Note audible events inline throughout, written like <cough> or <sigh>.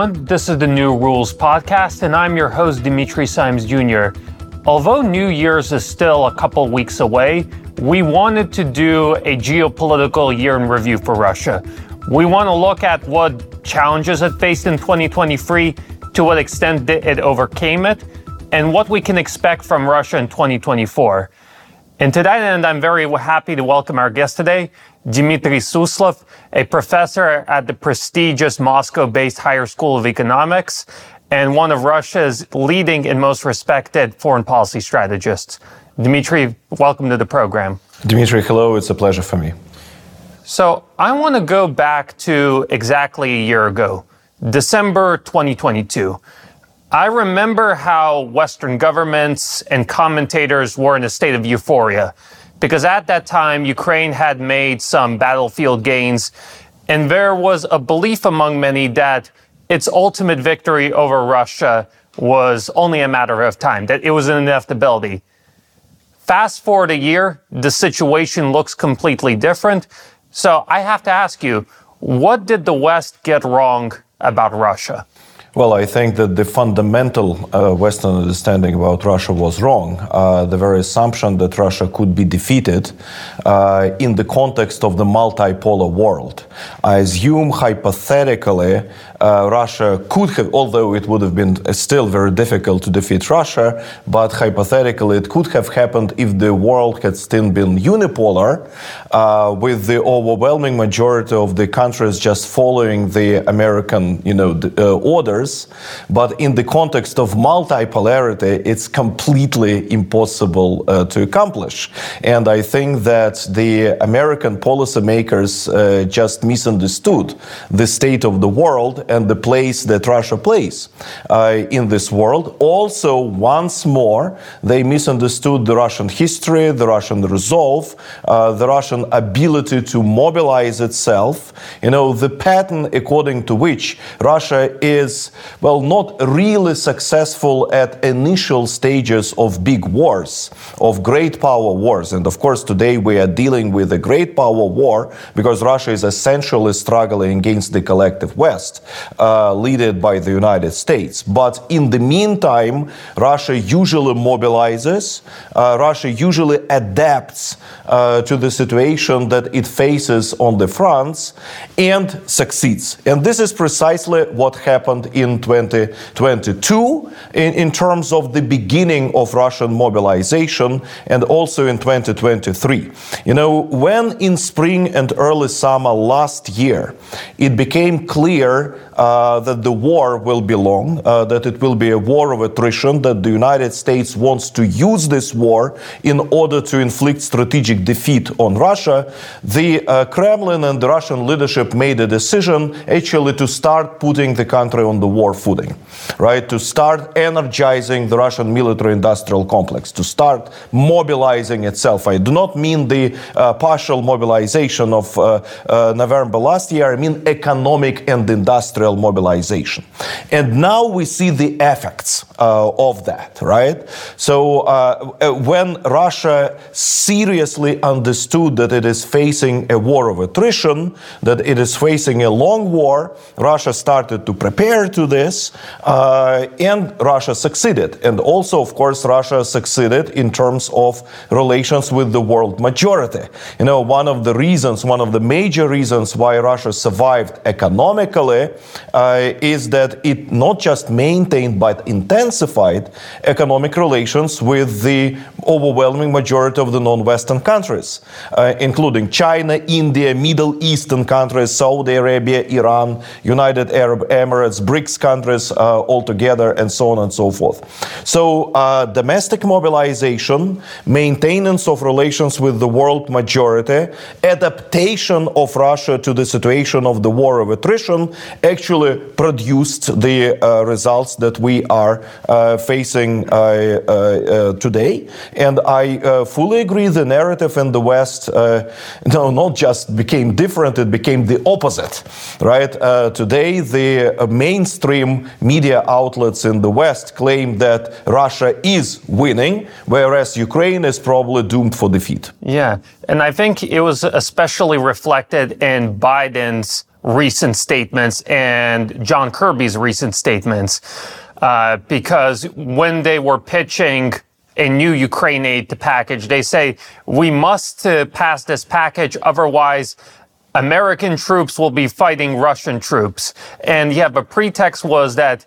everyone. This is the New Rules Podcast, and I'm your host, Dimitri Simes Jr. Although New Year's is still a couple weeks away, we wanted to do a geopolitical year in review for Russia. We want to look at what challenges it faced in 2023, to what extent it overcame it, and what we can expect from Russia in 2024. And to that end, I'm very happy to welcome our guest today, Dmitry Suslov, a professor at the prestigious Moscow based Higher School of Economics and one of Russia's leading and most respected foreign policy strategists. Dmitry, welcome to the program. Dmitry, hello. It's a pleasure for me. So, I want to go back to exactly a year ago, December 2022. I remember how Western governments and commentators were in a state of euphoria because at that time, Ukraine had made some battlefield gains, and there was a belief among many that its ultimate victory over Russia was only a matter of time, that it was an inevitability. Fast forward a year, the situation looks completely different. So I have to ask you, what did the West get wrong about Russia? Well, I think that the fundamental uh, Western understanding about Russia was wrong. Uh, the very assumption that Russia could be defeated uh, in the context of the multipolar world. I assume hypothetically uh, Russia could have, although it would have been still very difficult to defeat Russia, but hypothetically it could have happened if the world had still been unipolar, uh, with the overwhelming majority of the countries just following the American, you know, uh, order others, but in the context of multipolarity, it's completely impossible uh, to accomplish. And I think that the American policymakers uh, just misunderstood the state of the world and the place that Russia plays uh, in this world. Also, once more, they misunderstood the Russian history, the Russian resolve, uh, the Russian ability to mobilize itself. You know, the pattern according to which Russia is well, not really successful at initial stages of big wars, of great power wars. And of course, today we are dealing with a great power war because Russia is essentially struggling against the collective West, uh, led by the United States. But in the meantime, Russia usually mobilizes, uh, Russia usually adapts uh, to the situation that it faces on the fronts and succeeds. And this is precisely what happened in 2022 in, in terms of the beginning of Russian mobilization and also in 2023. You know, when in spring and early summer last year it became clear uh, that the war will be long, uh, that it will be a war of attrition, that the United States wants to use this war in order to inflict strategic defeat on Russia, the uh, Kremlin and the Russian leadership made a decision actually to start putting the country on the war footing, right? To start energizing the Russian military industrial complex, to start mobilizing itself. I do not mean the uh, partial mobilization of uh, uh, November last year, I mean economic and industrial mobilization. And now we see the effects uh, of that, right? So uh, uh, when Russia seriously understood that it is facing a war of attrition, that it is facing a long war, Russia started to prepare to this, and Russia succeeded. And also, of course, Russia succeeded in terms of relations with the world majority. You know, one of the reasons, one of the major reasons why Russia survived economically uh, is that it not just maintained but intensified economic relations with the overwhelming majority of the non-Western countries, uh, including China, India, Middle Eastern countries, Saudi Arabia, Iran, United Arab Emirates, BRICS countries uh, altogether, and so on and so forth. So, uh, domestic mobilization, maintenance of relations with the world majority, adaptation of Russia to the situation of the war of attrition actually produced the uh, results that we are uh, facing uh, today. And I fully agree the narrative in the West <laughs> no, not just became different, it became the opposite, right? today, the mainstream media outlets in the West claim that Russia is winning, whereas Ukraine is probably doomed for defeat. Yeah. And I think it was especially reflected in Biden's recent statements and John Kirby's recent statements. Uh, because when they were pitching a new Ukraine aid package, they say we must uh, pass this package, otherwise American troops will be fighting Russian troops. And yeah, the pretext was that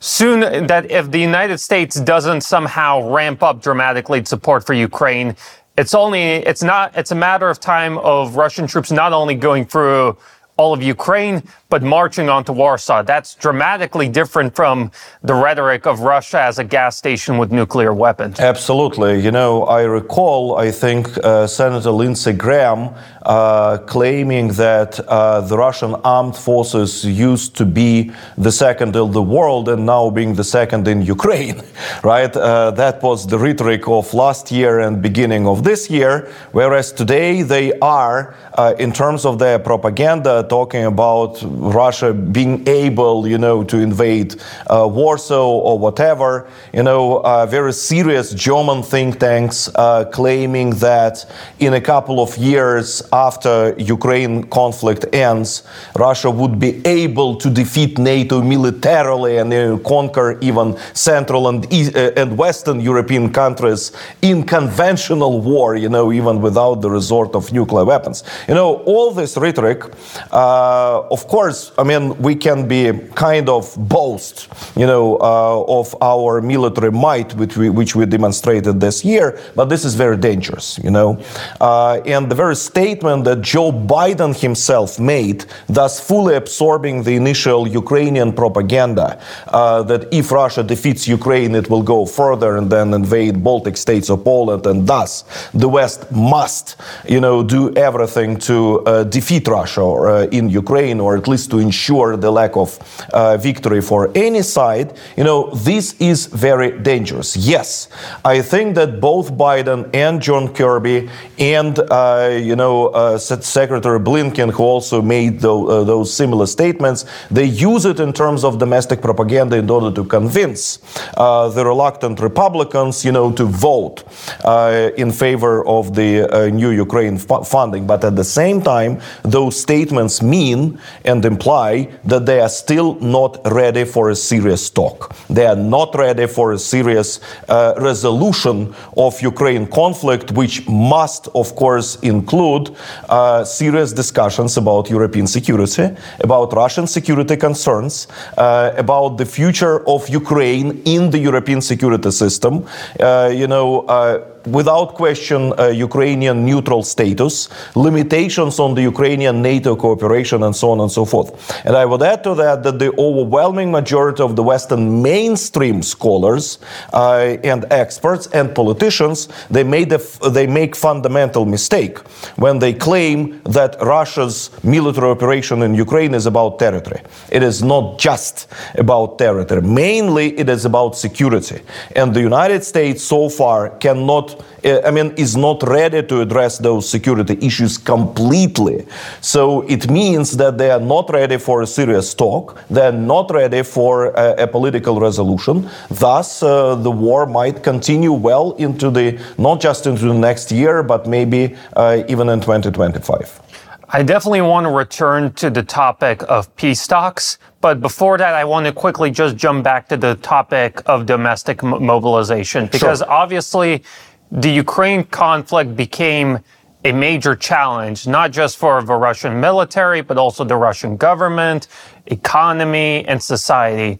soon that if the United States doesn't somehow ramp up dramatically support for Ukraine, it's only it's not it's a matter of time of Russian troops not only going through all of Ukraine, but marching onto Warsaw. That's dramatically different from the rhetoric of Russia as a gas station with nuclear weapons. Absolutely. You know, I recall, I think, uh, Senator Lindsey Graham uh, claiming that uh, the Russian armed forces used to be the second in the world and now being the second in Ukraine, <laughs> right? Uh, that was the rhetoric of last year and beginning of this year, whereas today they are, uh, in terms of their propaganda, talking about Russia being able, you know, to invade uh, Warsaw or whatever. You know, uh, very serious German think tanks uh, claiming that in a couple of years after Ukraine conflict ends, Russia would be able to defeat NATO militarily and conquer even Central and East, and Western European countries in conventional war. You know, even without the resort of nuclear weapons. You know, all this rhetoric, uh, of course course, I mean, we can be kind of boast, you know, uh, of our military might, which we, which we demonstrated this year, but this is very dangerous, you know. Uh, and the very statement that Joe Biden himself made, thus fully absorbing the initial Ukrainian propaganda uh, that if Russia defeats Ukraine, it will go further and then invade Baltic states or Poland, and thus the West must, you know, do everything to uh, defeat Russia or, uh, in Ukraine, or at least to ensure the lack of uh, victory for any side, you know, this is very dangerous. Yes, I think that both Biden and John Kirby and, uh, you know, uh, Secretary Blinken, who also made uh, those similar statements, they use it in terms of domestic propaganda in order to convince uh, the reluctant Republicans, you know, to vote uh, in favor of the new Ukraine funding. But at the same time, those statements mean and imply that they are still not ready for a serious talk. They are not ready for a serious uh, resolution of Ukraine conflict, which must, of course, include uh, serious discussions about European security, about Russian security concerns, uh, about the future of Ukraine in the European security system. Uh, you know uh, without question uh, Ukrainian neutral status, limitations on the Ukrainian NATO cooperation, and so on and so forth. And I would add to that that the overwhelming majority of the Western mainstream scholars uh, and experts and politicians they made they make fundamental mistake when they claim that Russia's military operation in Ukraine is about territory. It is not just about territory. Mainly, it is about security. And the United States so far cannot uh, I mean, is not ready to address those security issues completely. So it means that they are not ready for a serious talk. They're not ready for a, a political resolution. Thus, uh, the war might continue well into the not just into the next year, but maybe uh, even in 2025. I definitely want to return to the topic of peace talks. But before that, I want to quickly just jump back to the topic of domestic mobilization because sure. obviously the Ukraine conflict became a major challenge, not just for the Russian military, but also the Russian government, economy, and society.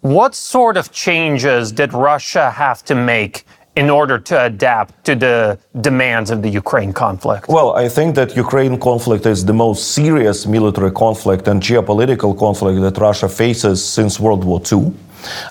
What sort of changes did Russia have to make in order to adapt to the demands of the Ukraine conflict? Well, I think that Ukraine conflict is the most serious military conflict and geopolitical conflict that Russia faces since World War II.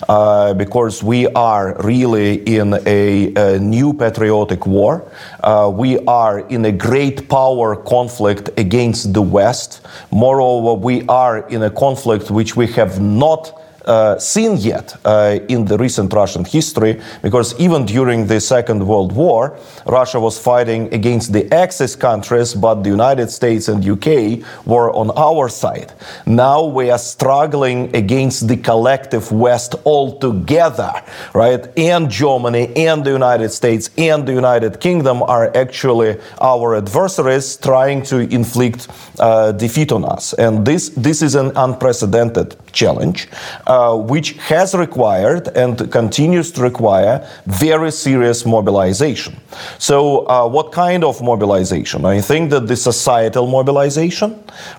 Uh, because we are really in a, a new patriotic war. Uh, we are in a great power conflict against the West. Moreover, we are in a conflict which we have not uh, seen yet uh, in the recent Russian history, because even during the Second World War, Russia was fighting against the Axis countries, but the United States and UK were on our side. Now we are struggling against the collective West altogether, right? And Germany and the United States and the United Kingdom are actually our adversaries trying to inflict uh, defeat on us. And this, this is an unprecedented challenge, uh, which has required and continues to require very serious mobilization. So, uh, what kind of mobilization? I think that the societal mobilization,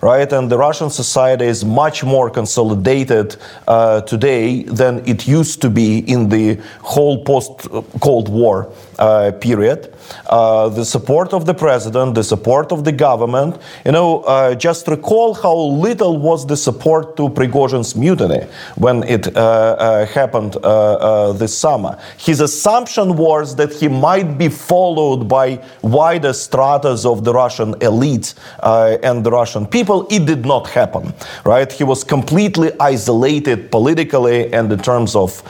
right? And the Russian society is much more consolidated uh, today than it used to be in the whole post Cold War uh, period. Uh, the support of the president, the support of the government. You know, uh, just recall how little was the support to Prigozhin's mutiny when it uh, uh, happened uh, this summer. His assumption was that he might be followed by wider stratas of the Russian elite and the Russian people. It did not happen, right? He was completely isolated politically and in terms of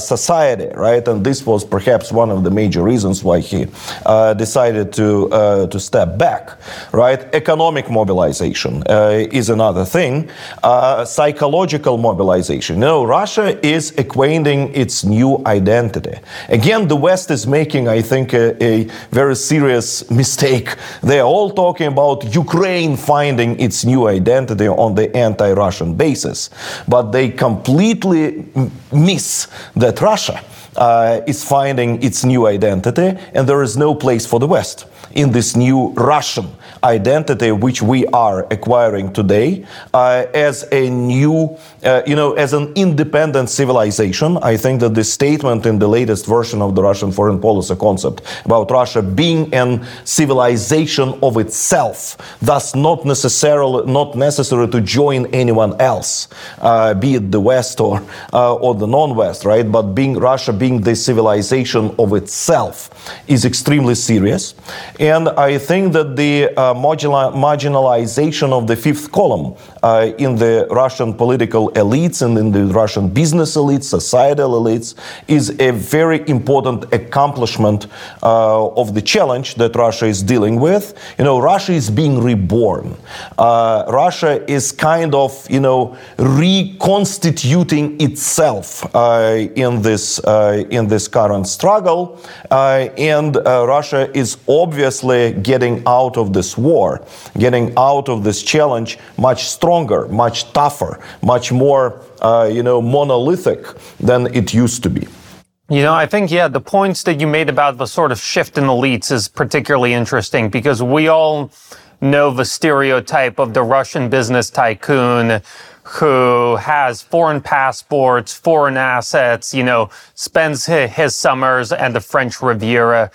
society, right? And this was perhaps one of the major reasons why he uh, decided to uh, to step back. Right, economic mobilization uh, is another thing. Psychological mobilization. You know, Russia is acquainting its new identity. Again, the West is making, I think, a, a very serious mistake. They are all talking about Ukraine finding its new identity on the anti-Russian basis, but they completely miss that Russia Uh, is finding its new identity, and there is no place for the West in this new Russian identity which we are acquiring today uh, as a new, uh, you know, as an independent civilization. I think that the statement in the latest version of the Russian foreign policy concept about Russia being an civilization of itself, thus not necessarily not necessary to join anyone else, uh, be it the West or uh, or the non-West, right? But being Russia being the civilization of itself is extremely serious. And I think that the uh, marginalization of the fifth column uh, in the Russian political elites and in the Russian business elites, societal elites, is a very important accomplishment uh, of the challenge that Russia is dealing with. You know, Russia is being reborn. Uh, Russia is kind of, you know, reconstituting itself uh, in this uh, in this current struggle, and Russia is obviously getting out of this war, getting out of this challenge much stronger, much tougher, much more, uh, you know, monolithic than it used to be. You know, I think, yeah, the points that you made about the sort of shift in elites is particularly interesting because we all know the stereotype of the Russian business tycoon who has foreign passports, foreign assets, you know, spends his summers and the French Riviera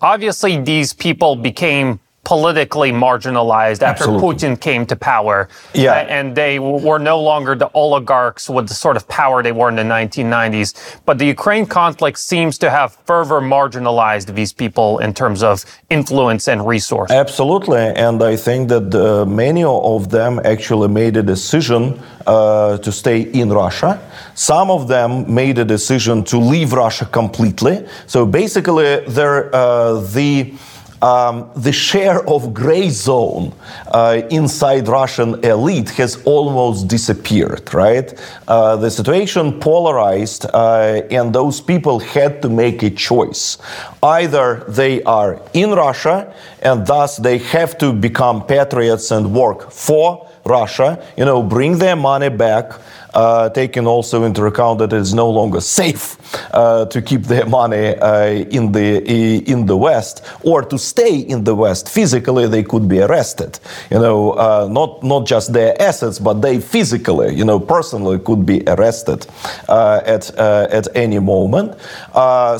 obviously these people became politically marginalized after Absolutely. Putin came to power. Yeah. and they were no longer the oligarchs with the sort of power they were in the 1990s. But the Ukraine conflict seems to have further marginalized these people in terms of influence and resource. Absolutely. And I think that uh, many of them actually made a decision uh, to stay in Russia. Some of them made a decision to leave Russia completely. So basically, they're uh, the um, the share of gray zone uh, inside Russian elite has almost disappeared, right? Uh, the situation polarized, uh, and those people had to make a choice. Either they are in Russia, and thus they have to become patriots and work for Russia, you know, bring their money back uh, taking also into account that it's no longer safe uh, to keep their money uh, in the in the West or to stay in the West physically, they could be arrested. You know, uh, not not just their assets, but they physically, you know, personally could be arrested uh, at at any moment.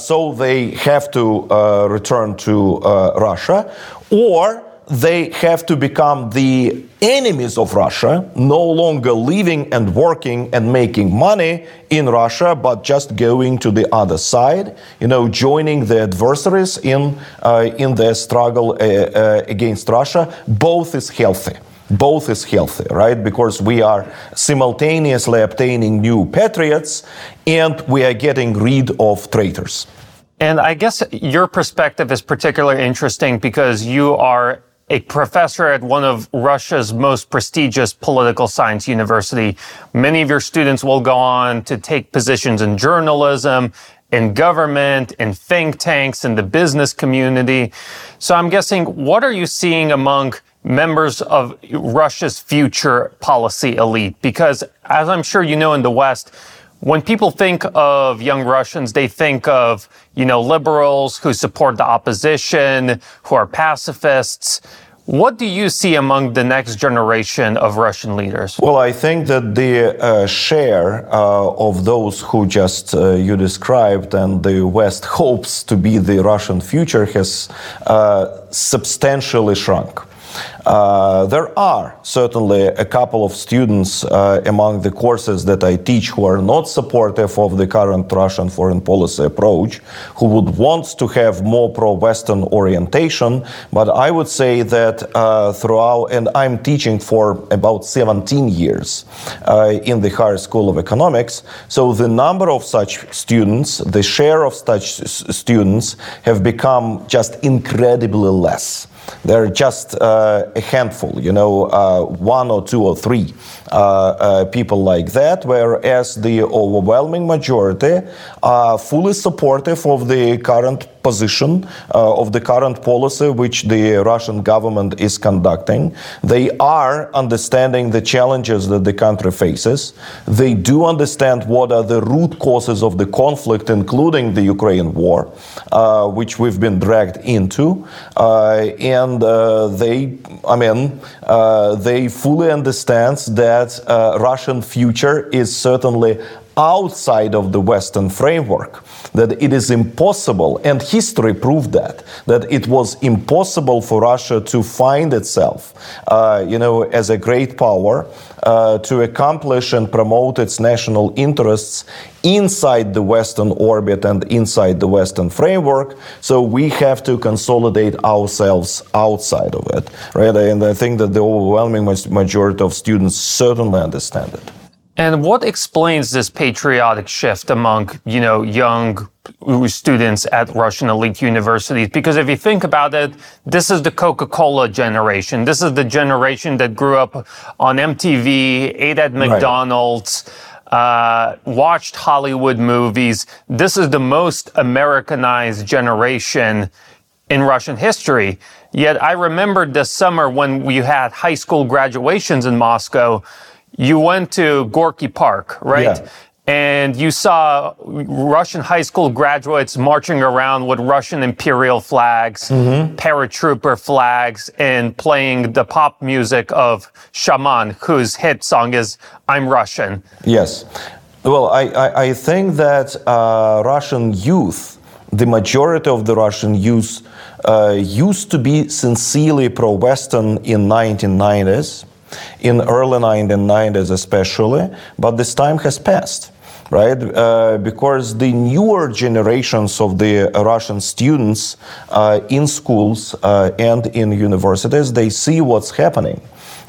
so they have to return to Russia or they have to become the enemies of Russia, no longer living and working and making money in Russia, but just going to the other side, you know, joining the adversaries in uh, in their struggle uh, uh, against Russia. Both is healthy. both is healthy, right? Because we are simultaneously obtaining new patriots and we are getting rid of traitors. And I guess your perspective is particularly interesting because you are a professor at one of Russia's most prestigious political science university. Many of your students will go on to take positions in journalism, in government, in think tanks, in the business community. So I'm guessing, what are you seeing among members of Russia's future policy elite? Because as I'm sure you know in the West, when people think of young Russians, they think of, you know, liberals who support the opposition, who are pacifists. What do you see among the next generation of Russian leaders? Well, I think that the uh, share uh, of those who just uh, you described and the West hopes to be the Russian future has uh, substantially shrunk. Uh, there are certainly a couple of students uh, among the courses that I teach who are not supportive of the current Russian foreign policy approach, who would want to have more pro Western orientation. But I would say that uh, throughout, and I'm teaching for about 17 years in the Higher School of Economics, so the number of such students, the share of such students have become just incredibly less. They're just uh, a handful, you know, uh, one or two or three people like that, whereas the overwhelming majority are fully supportive of the current position uh, of the current policy which the Russian government is conducting. They are understanding the challenges that the country faces. They do understand what are the root causes of the conflict, including the Ukraine war, uh, which we've been dragged into. Uh, and they, I mean, they fully understand that that uh, Russian future is certainly outside of the Western framework, that it is impossible, and history proved that, that it was impossible for Russia to find itself, uh, you know, as a great power, uh, to accomplish and promote its national interests inside the Western orbit and inside the Western framework. So we have to consolidate ourselves outside of it, right? And I think that the overwhelming majority of students certainly understand it. And what explains this patriotic shift among, you know, young students at Russian elite universities? Because if you think about it, this is the Coca-Cola generation. This is the generation that grew up on MTV, ate at McDonald's, right. uh, watched Hollywood movies. This is the most Americanized generation in Russian history. Yet I remember this summer when we had high school graduations in Moscow you went to Gorky Park, right? Yeah. And you saw Russian high school graduates marching around with Russian imperial flags, mm-hmm. paratrooper flags, and playing the pop music of Shaman, whose hit song is I'm Russian. Yes. Well, I, I, I think that uh, Russian youth, the majority of the Russian youth, uh, used to be sincerely pro Western in 1990s in early 1990s especially, but this time has passed right? Uh, because the newer generations of the Russian students uh, in schools uh, and in universities, they see what's happening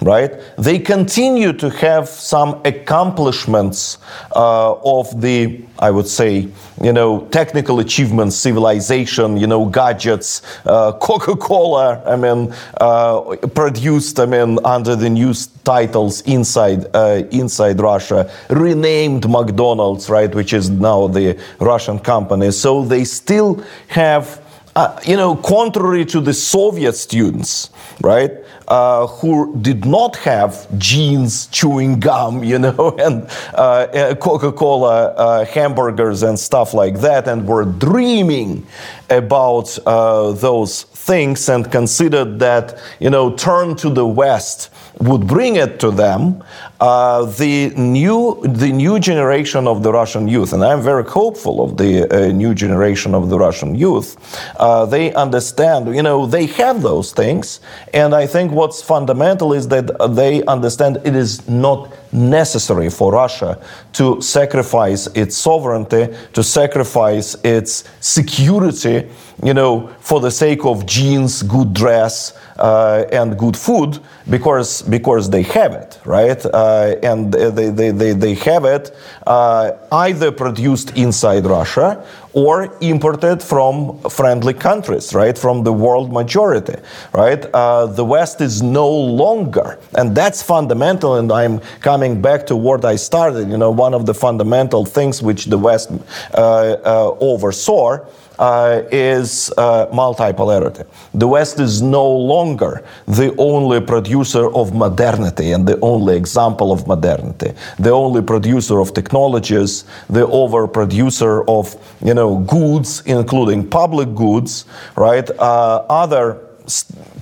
right? They continue to have some accomplishments uh, of the, I would say, you know, technical achievements, civilization, you know, gadgets, uh, <laughs> Coca-Cola, I mean, uh, produced, I mean, under the new titles inside uh, inside Russia, renamed McDonald's, right, which is now the Russian company. So they still have uh, you know, contrary to the Soviet students, right, uh, who did not have jeans, chewing gum, <laughs> you know, and uh, uh Coca Cola uh, hamburgers and stuff like that, and were dreaming about those things and considered that, you know, turn to the West would bring it to them, uh, the new the new generation of the Russian youth, and I'm very hopeful of the uh, new generation of the Russian youth. Uh, they understand, you know, they have those things, and I think what's fundamental is that they understand it is not necessary for Russia to sacrifice its sovereignty, to sacrifice its security, you know, for the sake of jeans, good dress, uh, and good food, because because they have it, right? Uh, and they, they, they, they have it uh, either produced inside Russia or imported from friendly countries, right? From the world majority, right? Uh, the West is no longer, and that's fundamental. And I'm coming back to what I started. You know, one of the fundamental things which the West uh, uh, oversaw uh, is uh, multipolarity. The West is no longer the only producer of modernity and the only example of modernity, the only producer of technologies, the overproducer of you know goods, including public goods, right? Uh, other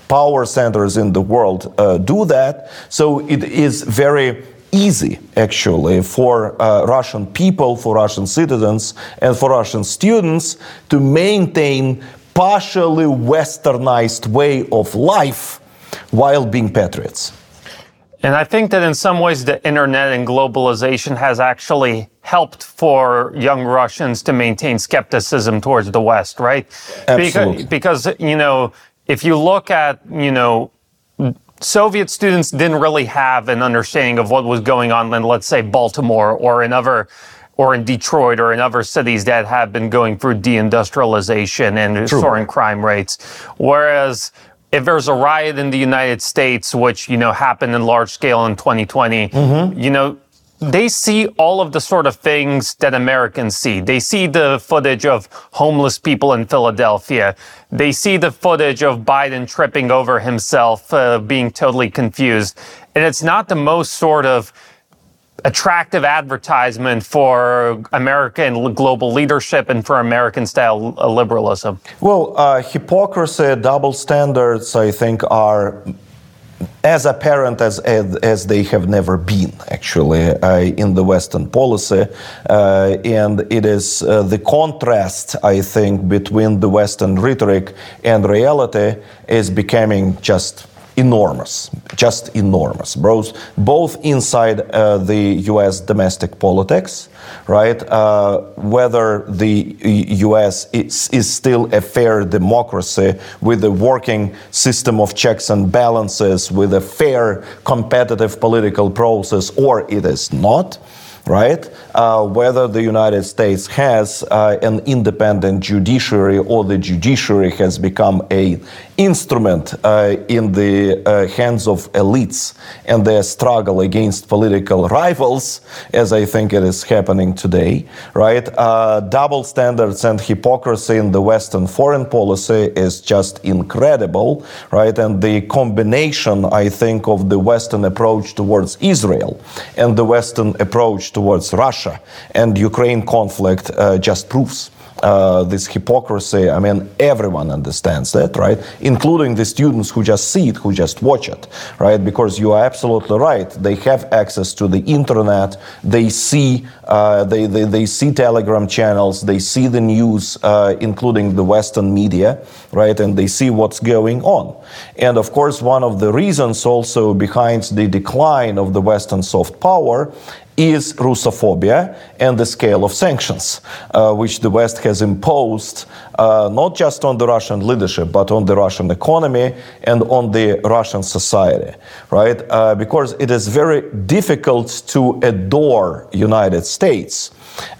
power centers in the world uh, do that. So it is very easy, actually, for uh, Russian people, for Russian citizens, and for Russian students to maintain partially westernized way of life while being patriots. And I think that in some ways the internet and globalization has actually helped for young Russians to maintain skepticism towards the West, right? Absolutely. Because, because you know, if you look at, you know, Soviet students didn't really have an understanding of what was going on in, let's say, Baltimore or in other or in Detroit or in other cities that have been going through deindustrialization and True. soaring crime rates. Whereas if there's a riot in the United States, which, you know, happened in large scale in 2020, mm-hmm. you know, they see all of the sort of things that Americans see. They see the footage of homeless people in Philadelphia. They see the footage of Biden tripping over himself, uh, being totally confused. And it's not the most sort of attractive advertisement for American global leadership and for American style uh, liberalism? Well, uh, hypocrisy, double standards, I think, are as apparent as, as, as they have never been, actually, uh, in the Western policy. Uh, and it is uh, the contrast, I think, between the Western rhetoric and reality is becoming just enormous, just enormous, both, both inside uh, the US domestic politics, right? Uh, whether the US is, is still a fair democracy with a working system of checks and balances, with a fair competitive political process, or it is not right? Uh, whether the United States has uh, an independent judiciary or the judiciary has become a instrument uh, in the uh, hands of elites and their struggle against political rivals, as I think it is happening today, right? Uh, double standards and hypocrisy in the Western foreign policy is just incredible, right? And the combination, I think, of the Western approach towards Israel and the Western approach towards Russia and Ukraine conflict uh, just proves uh, this hypocrisy. I mean, everyone understands that, right? Including the students who just see it, who just watch it, right? Because you are absolutely right. They have access to the internet. They see, uh, they, they, they see Telegram channels. They see the news, uh, including the Western media, right? And they see what's going on. And of course, one of the reasons also behind the decline of the Western soft power is Russophobia and the scale of sanctions, uh, which the West has imposed uh, not just on the Russian leadership, but on the Russian economy and on the Russian society, right? Uh, because it is very difficult to adore United States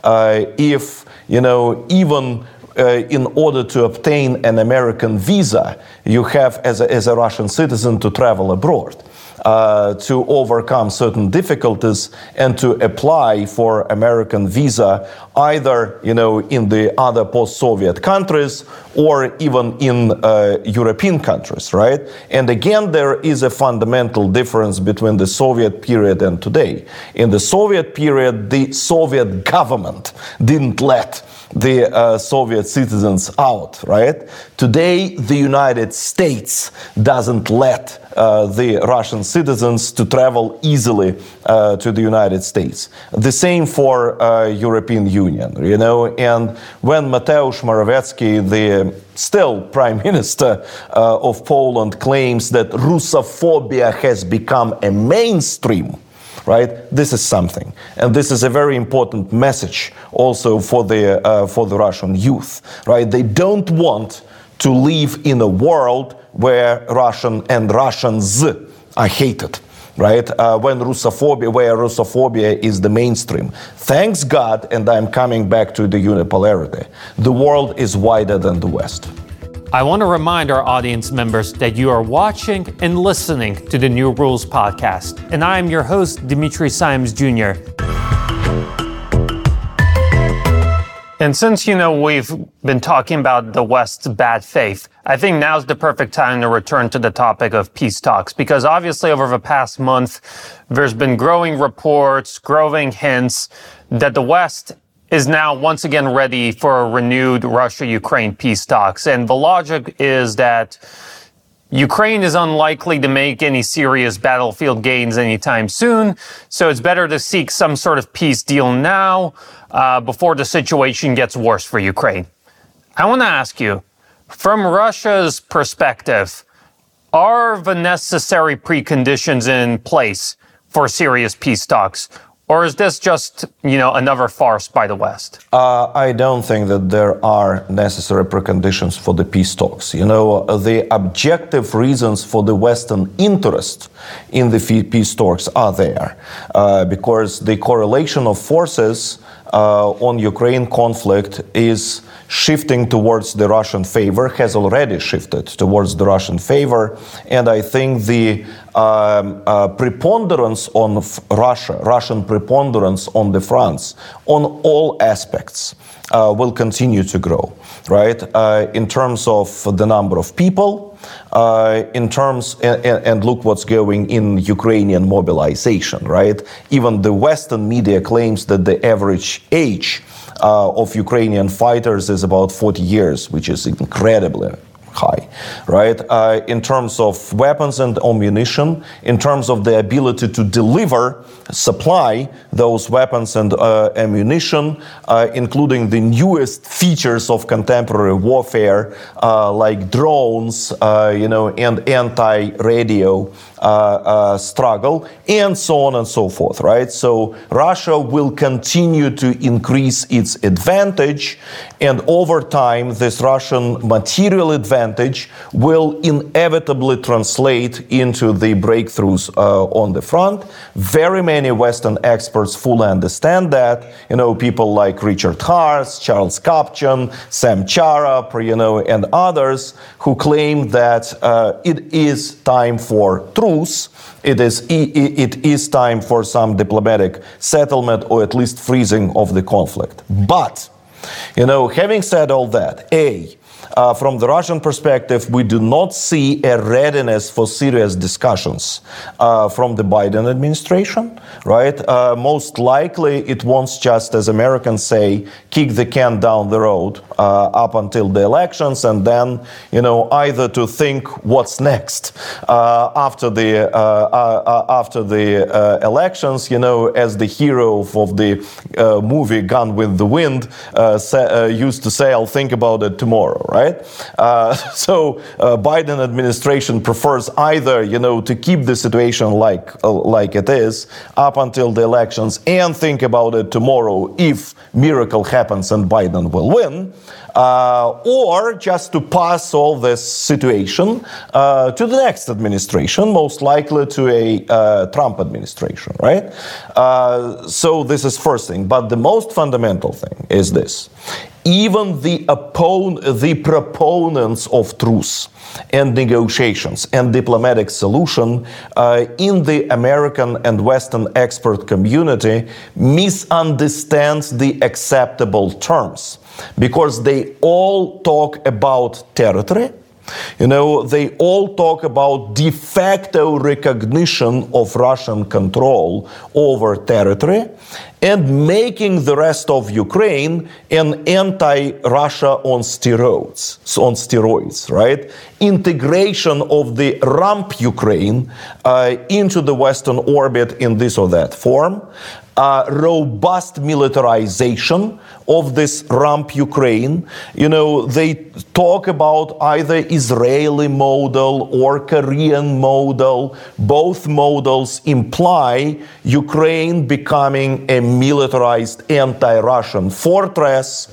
uh, if, you know, even uh, in order to obtain an American visa, you have, as a, as a Russian citizen, to travel abroad uh, to overcome certain difficulties and to apply for American visa either you know in the other post-Soviet countries or even in uh, European countries, right? And again, there is a fundamental difference between the Soviet period and today. In the Soviet period, the Soviet government didn't let the uh, Soviet citizens out, right? Today, the United States doesn't let uh, the Russian citizens to travel easily uh, to the United States. The same for uh, European Union, you know. And when Mateusz Morawiecki, the still prime <laughs> minister uh, of Poland, claims that Russophobia has become a mainstream right? This is something, and this is a very important message also for the uh, for the Russian youth, right? They don't want to live in a world where Russian and Russians are hated right? Uh, when Russophobia, where Russophobia is the mainstream. Thanks God, and I'm coming back to the unipolarity. The world is wider than the West. I want to remind our audience members that you are watching and listening to the New Rules podcast, and I am your host, Dimitri Simes Jr. And since, you know, we've been talking about the West's bad faith, I think now's the perfect time to return to the topic of peace talks, because obviously over the past month, there's been growing reports, growing hints that the West is now once again ready for renewed Russia-Ukraine peace talks. And the logic is that Ukraine is unlikely to make any serious battlefield gains anytime soon, so it's better to seek some sort of peace deal now uh, before the situation gets worse for Ukraine. I want to ask you, from Russia's perspective, are the necessary preconditions in place for serious peace talks? Or is this just, you know, another farce by the West? Uh, I don't think that there are necessary preconditions for the peace talks. You know, the objective reasons for the Western interest in the peace talks are there, uh, because the correlation of forces on Ukraine conflict is shifting towards the Russian favor, has already shifted towards the Russian favor. And I think the um, uh, preponderance on Russia, Russian preponderance on the fronts, on all aspects, uh, will continue to grow, right? Uh, in terms of the number of people, uh, in terms, and, and, look what's going in Ukrainian mobilization, right? Even the Western media claims that the average age uh, of Ukrainian fighters is about 40 years, which is incredibly high, right? Uh, in terms of weapons and ammunition, in terms of the ability to deliver, supply those weapons and uh, ammunition, uh, including the newest features of contemporary warfare, uh, like drones, uh, you know, and anti-radio struggle, and so on and so forth, right? So Russia will continue to increase its advantage, and over time, this Russian material advantage will inevitably translate into the breakthroughs uh, on the front. Very many Western experts fully understand that. You know, people like Richard Haass, Charles Kupchan, Sam Charap, you know, and others who claim that uh, it is time for It is, it is time for some diplomatic settlement or at least freezing of the conflict. But, you know, having said all that, A, uh, from the Russian perspective, we do not see a readiness for serious discussions uh, from the Biden administration, right? Uh, most likely, it wants just, as Americans say, kick the can down the road uh, up until the elections, and then, you know, either to think what's next uh, after the uh, after the elections, you know, as the hero of the movie Gone with the Wind used to say, "I'll think about it tomorrow." right? Uh, <laughs> so uh, Biden administration prefers either, you know, to keep the situation like uh, like it is up until the elections and think about it tomorrow if miracle happens and Biden will win, or just to pass all this situation to the next administration, most likely to a Trump administration, right? So this is first thing. But the most fundamental thing is this: even the oppon- the proponents of truce and negotiations and diplomatic solution uh, in the American and Western expert community misunderstands the acceptable terms because they all talk about territory. You know, they all talk about de facto recognition of Russian control over territory and making the rest of Ukraine an anti-Russia on steroids, on steroids, right? Integration of the rump Ukraine uh, into the Western orbit in this or that form. Uh, robust militarization of this rump Ukraine. You know, they talk about either Israeli model or Korean model. Both models imply Ukraine becoming a militarized anti-Russian fortress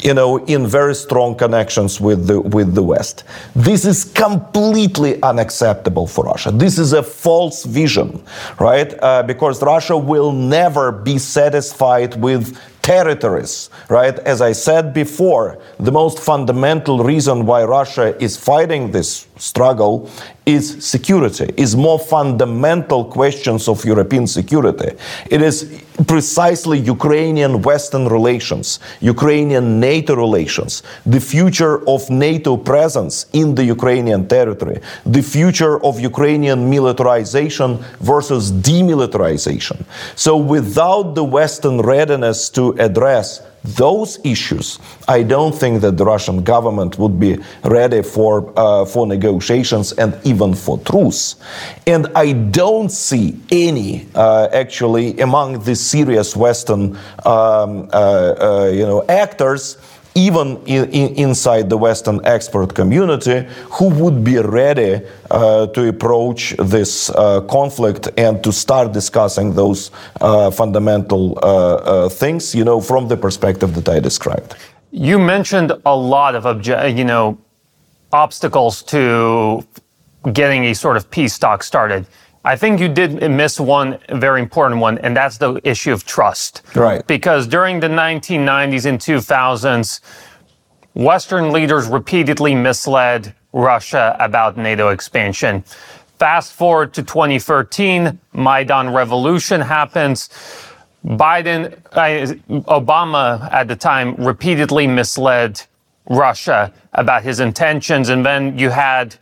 you know, in very strong connections with the with the West. This is completely unacceptable for Russia. This is a false vision, right? Uh, because Russia will never be satisfied with territories, right? As I said before, the most fundamental reason why Russia is fighting this struggle is security, is more fundamental questions of European security. It is precisely Ukrainian Western relations, Ukrainian NATO relations, the future of NATO presence in the Ukrainian territory, the future of Ukrainian militarization versus demilitarization. So without the Western readiness to address those issues, I don't think that the Russian government would be ready for uh, for negotiations and even for truce. And I don't see any uh, actually among the serious Western um, uh, uh you know actors even in, in, inside the Western expert community, who would be ready uh, to approach this uh, conflict and to start discussing those uh, fundamental uh, uh, things, you know, from the perspective that I described. You mentioned a lot of, obje- you know, obstacles to getting a sort of peace talk started. I think you did miss one very important one, and that's the issue of trust. Right. Because during the 1990s and 2000s, Western leaders repeatedly misled Russia about NATO expansion. Fast forward to 2013, Maidan revolution happens. Biden, uh, Obama at the time repeatedly misled Russia about his intentions. And then you had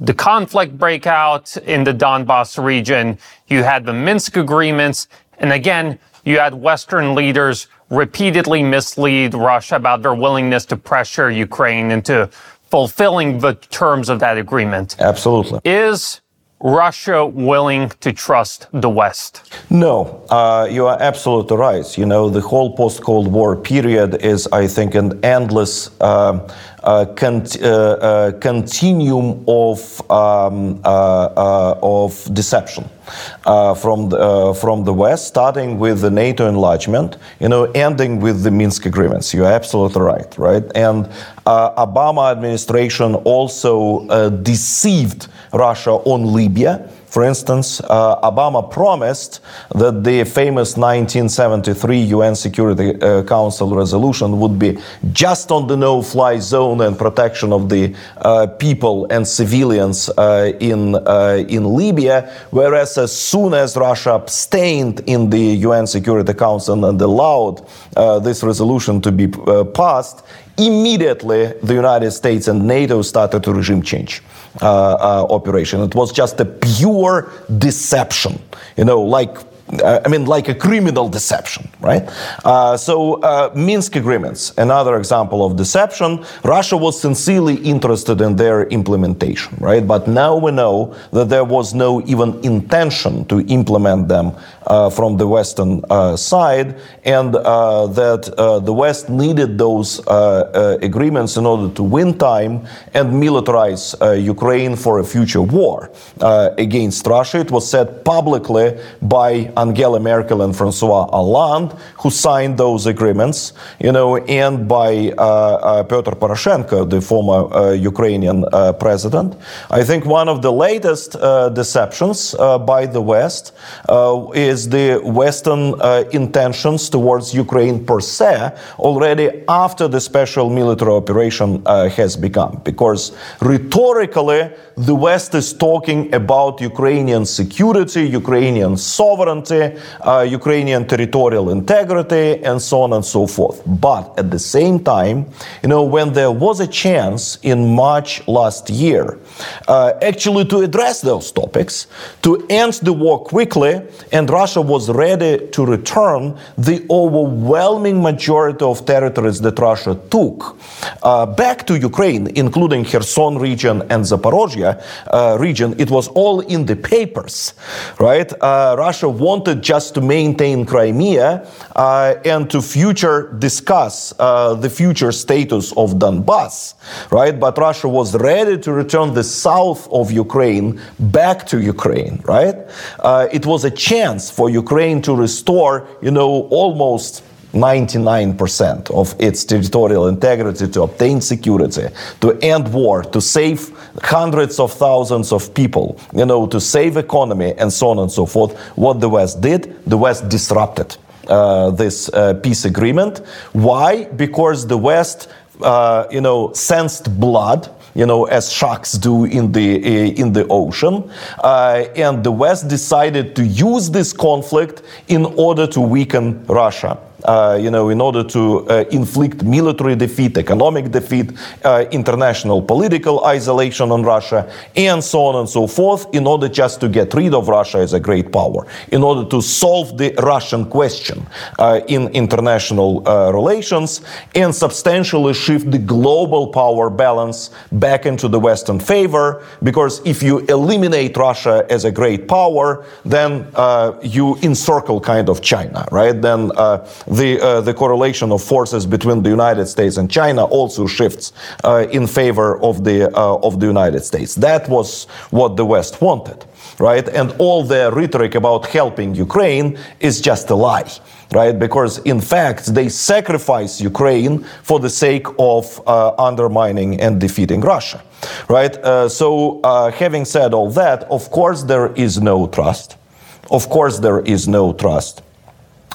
the conflict breakout in the Donbass region. You had the Minsk agreements. And again, you had Western leaders repeatedly mislead Russia about their willingness to pressure Ukraine into fulfilling the terms of that agreement. Absolutely. Is Russia willing to trust the West? No, uh, you are absolutely right. You know, the whole post Cold War period is, I think, an endless uh, uh, uh, continuum of, um, uh, of deception. from the from the West, starting with the NATO enlargement, you know, ending with the Minsk agreements. You're absolutely right, right? And Obama administration also deceived Russia on Libya for instance, uh, Obama promised that the famous 1973 UN Security uh, Council resolution would be just on the no-fly zone and protection of the uh, people and civilians uh, in uh, in Libya. Whereas as soon as Russia abstained in the UN Security Council and allowed uh, this resolution to be passed, immediately the United States and NATO started a regime change operation. It was just a pure deception, you know, like I mean, like a criminal deception, right? Uh, so, uh, Minsk agreements, another example of deception. Russia was sincerely interested in their implementation, right? But now we know that there was no even intention to implement them uh, from the Western uh, side, and uh, that uh, the West needed those agreements in order to win time and militarize Ukraine for a future war against Russia. It was said publicly by Angela Merkel and Francois Hollande, who signed those agreements, you know, and by uh, uh, Petro Poroshenko, the former uh, Ukrainian uh, president. I think one of the latest uh, deceptions uh, by the West is the Western intentions towards Ukraine per se already after the special military operation has begun, because rhetorically the West is talking about Ukrainian security, Ukrainian sovereignty, uh, Ukrainian territorial integrity, and so on and so forth. But at the same time, you know, when there was a chance in March last year uh, actually to address those topics, to end the war quickly, and Russia was ready to return the overwhelming majority of territories that Russia took uh, back to Ukraine, including Kherson region and Zaporozhye uh, region. It was all in the papers, right? Uh, Russia wanted just to maintain Crimea uh, and to future discuss uh, the future status of Donbass, right? But Russia was ready to return the south of Ukraine back to Ukraine, right? Uh, it was a chance for Ukraine to restore, you know, almost 99% of its territorial integrity to obtain security, to end war, to save hundreds of thousands of people, you know, to save economy and so on and so forth. What the West did, the West disrupted uh, this uh, peace agreement. Why? Because the West, uh, you know, sensed blood you know, as sharks do in the uh, in the ocean. Uh, and the West decided to use this conflict in order to weaken Russia uh, you know, in order to uh, inflict military defeat, economic defeat, uh, international political isolation on Russia, and so on and so forth, in order just to get rid of Russia as a great power, in order to solve the Russian question uh, in international uh, relations, and substantially shift the global power balance back into the Western favor. Because if you eliminate Russia as a great power, then you encircle kind of China, right? Then the, uh, the correlation of forces between the United States and China also shifts uh, in favor of the, uh, of the United States. That was what the West wanted, right? And all the rhetoric about helping Ukraine is just a lie right? Because in fact, they sacrifice Ukraine for the sake of uh, undermining and defeating Russia, right? Uh, so, uh, having said all that, of course, there is no trust. Of course, there is no trust.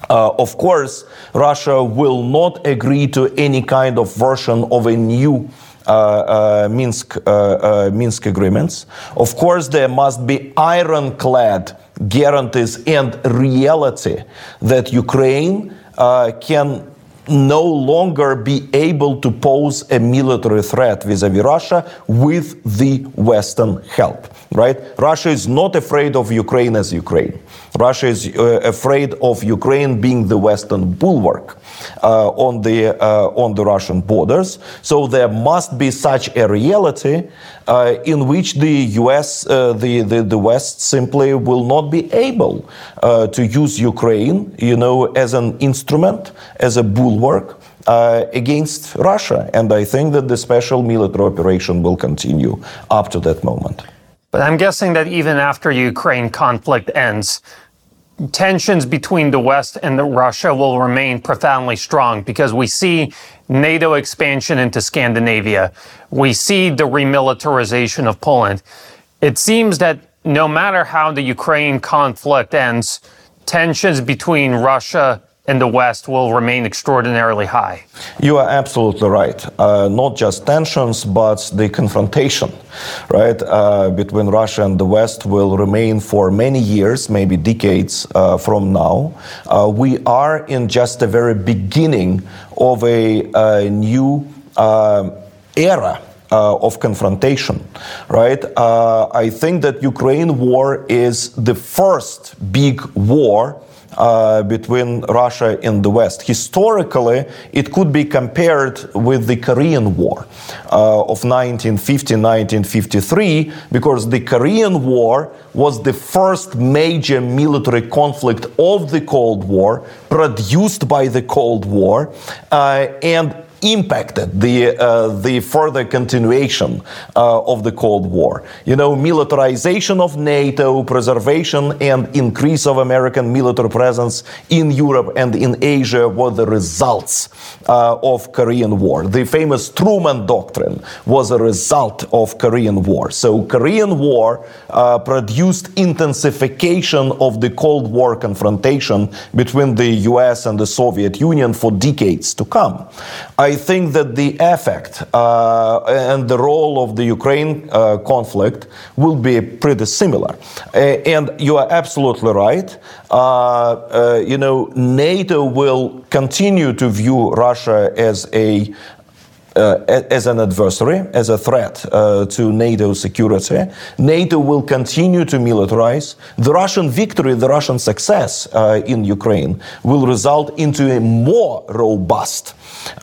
Uh, of course, Russia will not agree to any kind of version of a new uh, uh, Minsk uh, uh, Minsk agreements. Of course, there must be ironclad guarantees and reality that Ukraine uh, can no longer be able to pose a military threat vis-a-vis Russia with the Western help. Right? Russia is not afraid of Ukraine as Ukraine. Russia is uh, afraid of Ukraine being the Western bulwark uh, on the uh, on the Russian borders. So there must be such a reality uh, in which the U.S. Uh, the, the the West simply will not be able uh, to use Ukraine, you know, as an instrument, as a bulwark. against Russia, and I think that the special military operation will continue up to that moment. But I'm guessing that even after Ukraine conflict ends, tensions between the West and the Russia will remain profoundly strong because we see NATO expansion into Scandinavia. We see the remilitarization of Poland. It seems that no matter how the Ukraine conflict ends, tensions between Russia in the West will remain extraordinarily high. You are absolutely right. Uh, not just tensions, but the confrontation, right, uh, between Russia and the West will remain for many years, maybe decades uh, from now. Uh, we are in just the very beginning of a, a new uh, era. Uh, of confrontation, right? Uh, I think that Ukraine war is the first big war uh, between Russia and the West. Historically, it could be compared with the Korean War uh, of 1950-1953 because the Korean War was the first major military conflict of the Cold War produced by the Cold War uh, and impacted the uh, the further continuation uh, of the Cold War. You know, militarization of NATO, preservation and increase of American military presence in Europe and in Asia were the results uh, of Korean War. The famous Truman Doctrine was a result of Korean War. So Korean War uh, produced intensification of the Cold War confrontation between the U.S. and the Soviet Union for decades to come. I think that the effect uh, and the role of the Ukraine uh, conflict will be pretty similar. Uh, and you are absolutely right. Uh, uh, you know, NATO will continue to view Russia as a as an adversary, as a threat uh, to NATO security. NATO will continue to militarize. The Russian victory, the Russian success uh, in Ukraine will result into a more robust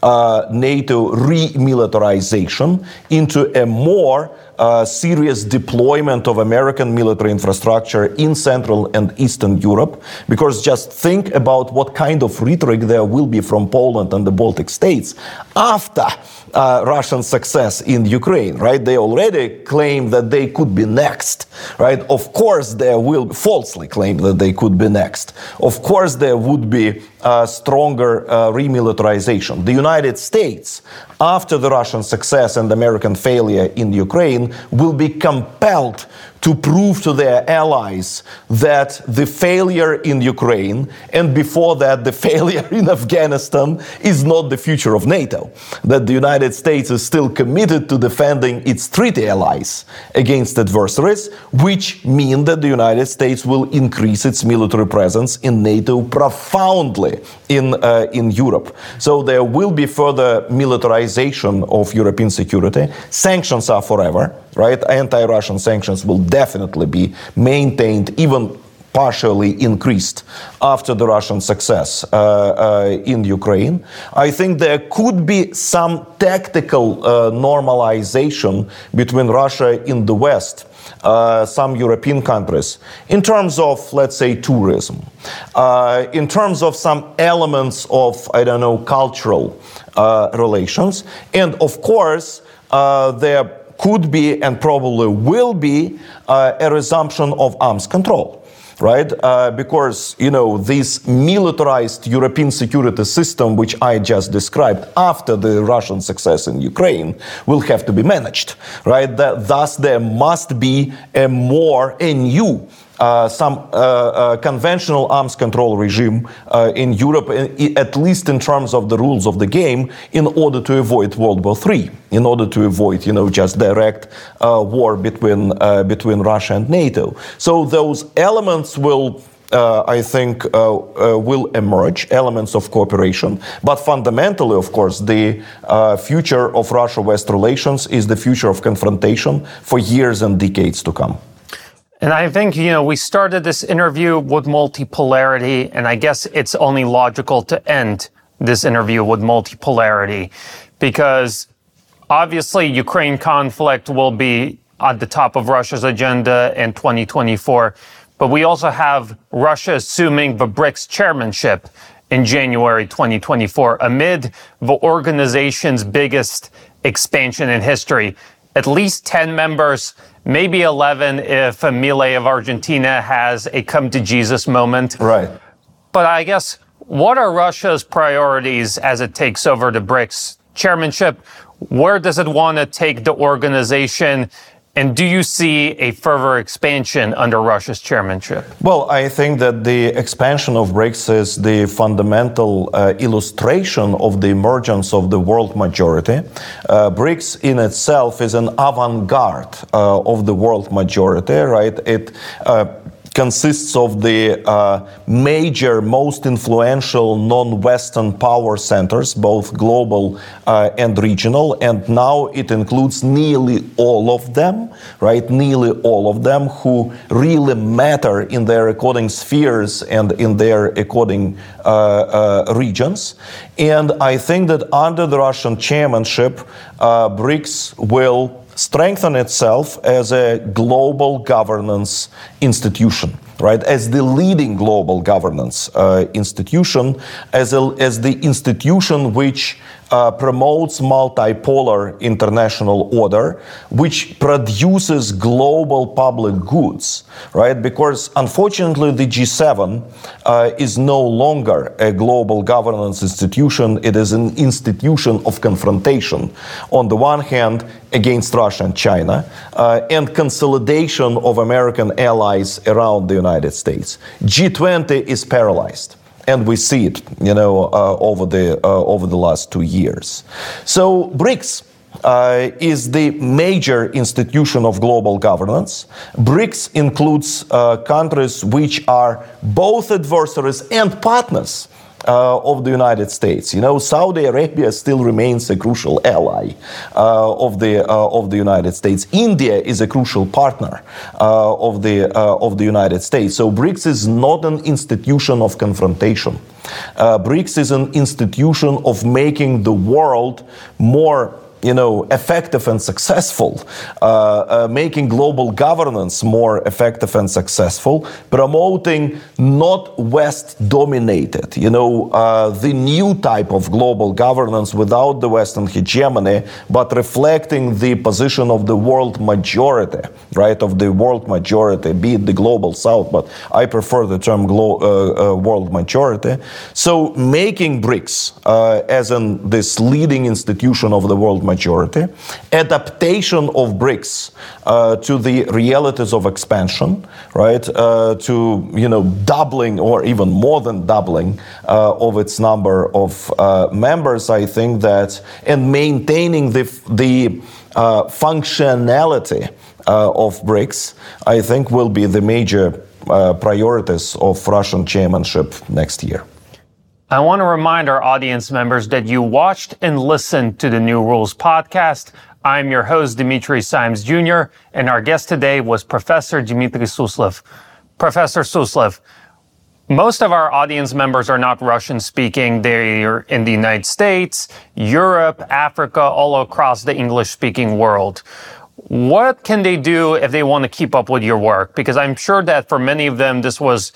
uh, NATO remilitarization, into a more uh, serious deployment of American military infrastructure in Central and Eastern Europe. Because just think about what kind of rhetoric there will be from Poland and the Baltic states after uh, Russian success in Ukraine, right? They already claim that they could be next, right? Of course, they will falsely claim that they could be next. Of course, there would be uh, stronger uh, remilitarization. The United States, after the Russian success and American failure in Ukraine, will be compelled to prove to their allies that the failure in Ukraine and before that the <laughs> failure in Afghanistan is not the future of NATO. That the United States is still committed to defending its treaty allies against adversaries, which mean that the United States will increase its military presence in NATO profoundly in, uh, in Europe. So there will be further militarization of European security. Sanctions are forever right? Anti-Russian sanctions will definitely be maintained, even partially increased after the Russian success uh, uh, in Ukraine. I think there could be some tactical uh, normalization between Russia in the West. Uh, some European countries, in terms of, let's say, tourism, uh, in terms of some elements of, I don't know, cultural uh, relations, and of course, there could be and probably will be uh, a resumption of arms control right? Uh, because, you know, this militarized European security system, which I just described after the Russian success in Ukraine, will have to be managed, right? That, thus, there must be a more, a new some uh, uh, conventional arms control regime uh, in Europe, at least in terms of the rules of the game, in order to avoid World War III, in order to avoid, you know, just direct uh, war between between Russia and NATO. So those elements will uh, I think, uh, uh, will emerge, elements of cooperation. But fundamentally, of course, the future of Russia West relations is the future of confrontation for years and decades to come. And I think, you know, we started this interview with multipolarity, and I guess it's only logical to end this interview with multipolarity because obviously Ukraine conflict will be at the top of Russia's agenda in 2024. But we also have Russia assuming the BRICS chairmanship in January 2024 amid the organization's biggest expansion in history. At least 10 members maybe 11 if Milei of Argentina has a come to Jesus moment. Right. But I guess what are Russia's priorities as it takes over the BRICS chairmanship? Where does it want to take the organization? And do you see a further expansion under Russia's chairmanship? Well, I think that the expansion of BRICS is the fundamental uh, illustration of the emergence of the world majority. Uh, BRICS in itself is an avant garde uh, of the world majority, right? It uh, consists of the uh, major, most influential non-Western power centers, both global uh, and regional, and now it includes nearly all of them, right? Nearly all of them who really matter in their according spheres and in their according uh, uh regions. And I think that under the Russian chairmanship, uh, BRICS will strengthen itself as a global governance institution right? As the leading global governance uh, institution as, a, as the institution which uh, promotes multipolar international order, which produces global public goods, right? Because unfortunately, the G7 uh, is no longer a global governance institution. It is an institution of confrontation, on the one hand, against Russia and China, uh, and consolidation of American allies around the United States. G20 is paralyzed and we see it, you know, uh, over the uh, over the last two years. So BRICS. Uh, is the major institution of global governance. BRICS includes uh, countries which are both adversaries and partners of the United States. You know, Saudi Arabia still remains a crucial ally uh, of the uh, of the United States. India is a crucial partner uh, of the uh, of the United States. So BRICS is not an institution of confrontation. BRICS is an institution of making the world more you know, effective and successful, uh, uh, making global governance more effective and successful, promoting not West dominated, you know, uh, the new type of global governance without the Western hegemony, but reflecting the position of the world majority, right, of the world majority, be it the global south, but I prefer the term glo- uh, uh, world majority. So making BRICS uh, as in this leading institution of the world majority majority, adaptation of BRICS uh, to the realities of expansion, right? Uh, to you know doubling or even more than doubling uh, of its number of uh, members. I think that and maintaining the the uh, functionality of BRICS, I think will be the major priorities of Russian chairmanship next year. I want to remind our audience members that you watched and listened to the New Rules podcast. I'm your host, Dimitri Simes Jr., and our guest today was Professor Dmitry Suslov. Professor Suslov, most of our audience members are not Russian speaking. They're in the United States, Europe, Africa, all across the English speaking world. What can they do if they want to keep up with your work? Because I'm sure that for many of them, this was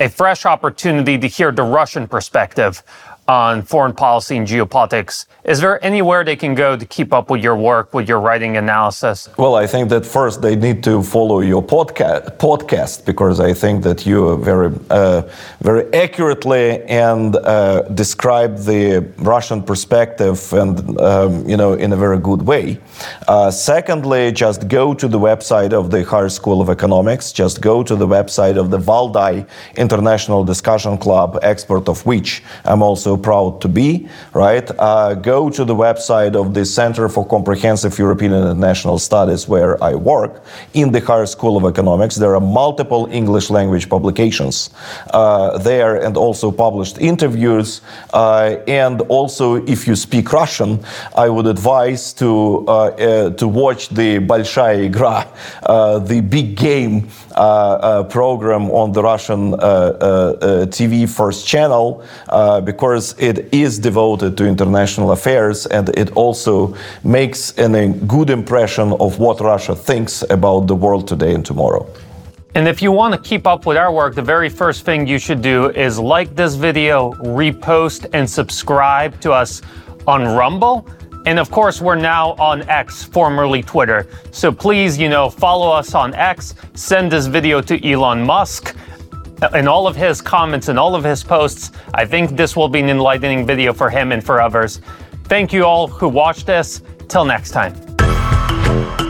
a fresh opportunity to hear the Russian perspective on foreign policy and geopolitics. Is there anywhere they can go to keep up with your work, with your writing analysis? Well, I think that first they need to follow your podcast, podcast because I think that you very, uh, very accurately and uh, describe the Russian perspective and um, you know in a very good way. Uh, secondly, just go to the website of the Higher School of Economics. Just go to the website of the Valdai International Discussion Club, expert of which I'm also proud to be, right? Uh, go to the website of the Center for Comprehensive European and International Studies, where I work, in the Higher School of Economics. There are multiple English language publications uh, there and also published interviews. Uh, and also, if you speak Russian, I would advise to, uh, uh, to watch the Большая Игра, uh, the big game program on the Russian TV First Channel, because it is devoted to international affairs and it also makes a good impression of what Russia thinks about the world today and tomorrow. And if you want to keep up with our work, the very first thing you should do is like this video, repost, and subscribe to us on Rumble. And of course, we're now on X, formerly Twitter. So please, you know, follow us on X, send this video to Elon Musk, in all of his comments and all of his posts. I think this will be an enlightening video for him and for others. Thank you all who watched this. Till next time.